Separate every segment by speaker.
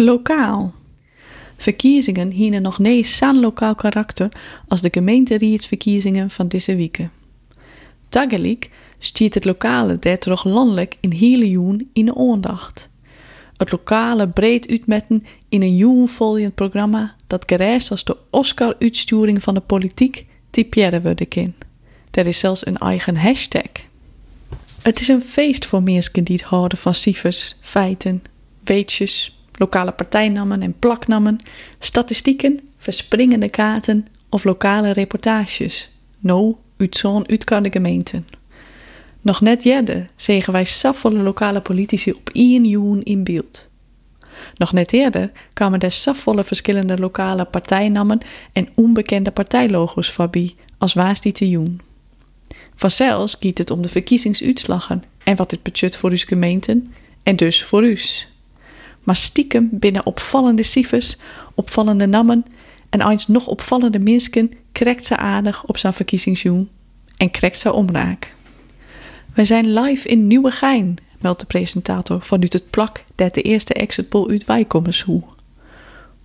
Speaker 1: Lokaal. Verkiezingen hienen nog nee zo'n lokaal karakter als de gemeenteriedsverkiezingen van deze weken. Tegelijk stiert het lokale toch landelijk in hele in de aandacht. Het lokale breed uitmetten in een joenvoljend programma dat gereisd als de Oscar-uitsturing van de politiek typeren worden kan. Er is zelfs een eigen hashtag. Het is een feest voor mensen die het houden van cijfers, feiten, weetjes, lokale partijnamen en plaknamen, statistieken, verspringende kaarten of lokale reportages. No, uit zo'n uitkade gemeenten. Nog net jerde zegen wij safvolle lokale politici op één joen in beeld. Nog net eerder kwamen er safvolle verschillende lokale partijnamen en onbekende partijlogo's voorbij als waas die te joen. Vanzelfs giet het om de verkiezingsuitslagen en wat dit budget voor uw gemeenten en dus voor us. Maar stiekem binnen opvallende cijfers, opvallende namen en eens nog opvallende mensen krekt ze aardig op zijn verkiezingsjoen en krekt ze omraak. Wij zijn live in Nieuwegein, meldt de presentator vanuit het plak dat de eerste exit poll uit Wijkommers hoe.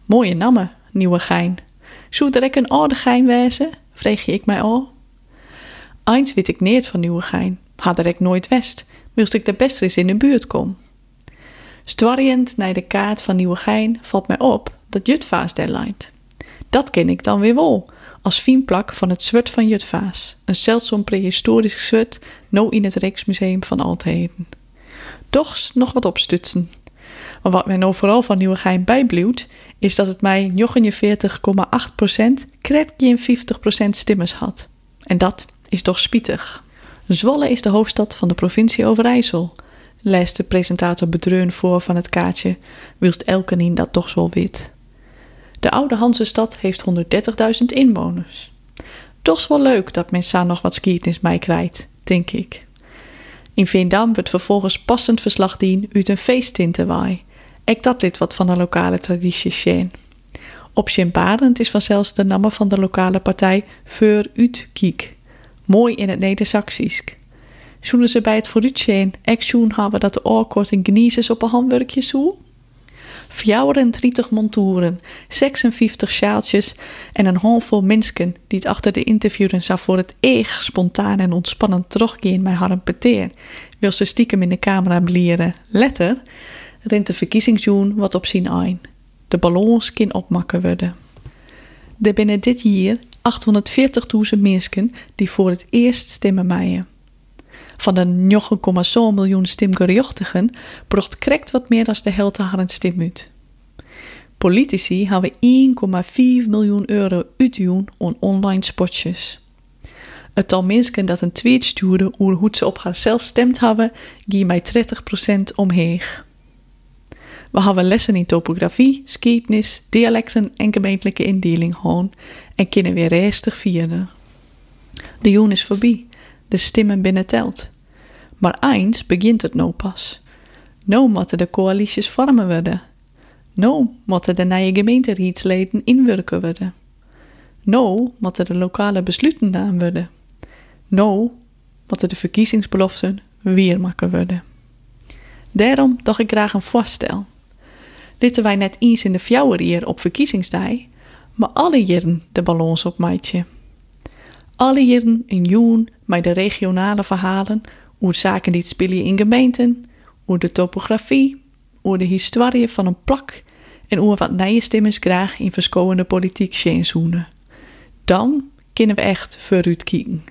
Speaker 1: Mooie namen, Nieuwegein. Zou er een oude gein wezen? vreeg ik mij al. Eens weet ik neert van Nieuwegein, had er ik nooit west, wilst ik de best eens in de buurt kom. Stwarriend naar de kaart van Nieuwegein valt mij op dat Jutvaas daar Dat ken ik dan weer wel, als fienplak van het zwart van Jutvaas, een zeldzaam prehistorisch zwart, no in het Rijksmuseum van Altheden. Doch nog wat opstutsen. Maar wat mij nou vooral van Nieuwegein bijbluwt, is dat het mij 49,8% kret 50% stimmers had. En dat is toch spietig. Zwolle is de hoofdstad van de provincie Overijssel, leest de presentator bedreun voor van het kaartje, wilst Elkenien dat toch zo wit. De oude Hansestad heeft 130.000 inwoners. Toch is wel leuk dat men samen nog wat skiertnis mij krijgt, denk ik. In Veendam wordt vervolgens passend verslag dien uit een feesttintenwaai. Ik dat lid wat van de lokale traditie zijn. Op Sint is vanzelfs de naam van de lokale partij Veur Ut Kiek. Mooi in het Neder-Saxisch. Zullen ze bij het vooruitzien action hebben dat de oorkorting geniezes op een handwerkje zo? 34 montoeren, 56 sjaaltjes en een handvol mensen die het achter de interviewen zou voor het eeg spontaan en ontspannend teruggaan mij hadden peteer. Wil ze stiekem in de camera blieren. Letter, rint de verkiezingsjoen wat op zien ein. De ballons kan opmakken worden. Er binnen dit jaar 840.000 mensen die voor het eerst stemmen mijen. Van de 9,7 miljoen stemgerechtigen bracht krekt wat meer dan de helft haar een stem uit. Politici hebben 1,4 miljoen euro uitgeven aan online spotjes. Het tal mensen dat een tweet stuurde over hoe ze op haarzelf stemd hebben, ging mij 30% omheeg. We hebben lessen in topografie, skietnis, dialecten en gemeentelijke indeling gewoon en kunnen weer rustig vieren. De joen is voorbij, de stemmen binnen telt. Maar eens begint het nou pas. Nou moeten de coalities vormen worden. Nou moeten de nieuwe gemeenteraadsleden inwerken worden. Nou moeten de lokale besluiten gedaan worden. Nou moeten de verkiezingsbeloften weer maken worden. Daarom dacht ik graag een voorstel. Litten wij net eens in de fjouwer hier op verkiezingsdag, maar alle jaren de ballons op maatje. Alle jaren een joen met de regionale verhalen over zaken die spelen in gemeenten, over de topografie, over de historie van een plak en over wat nieuwe graag in verschillende politiek zoenen. Dan kunnen we echt vooruit kijken.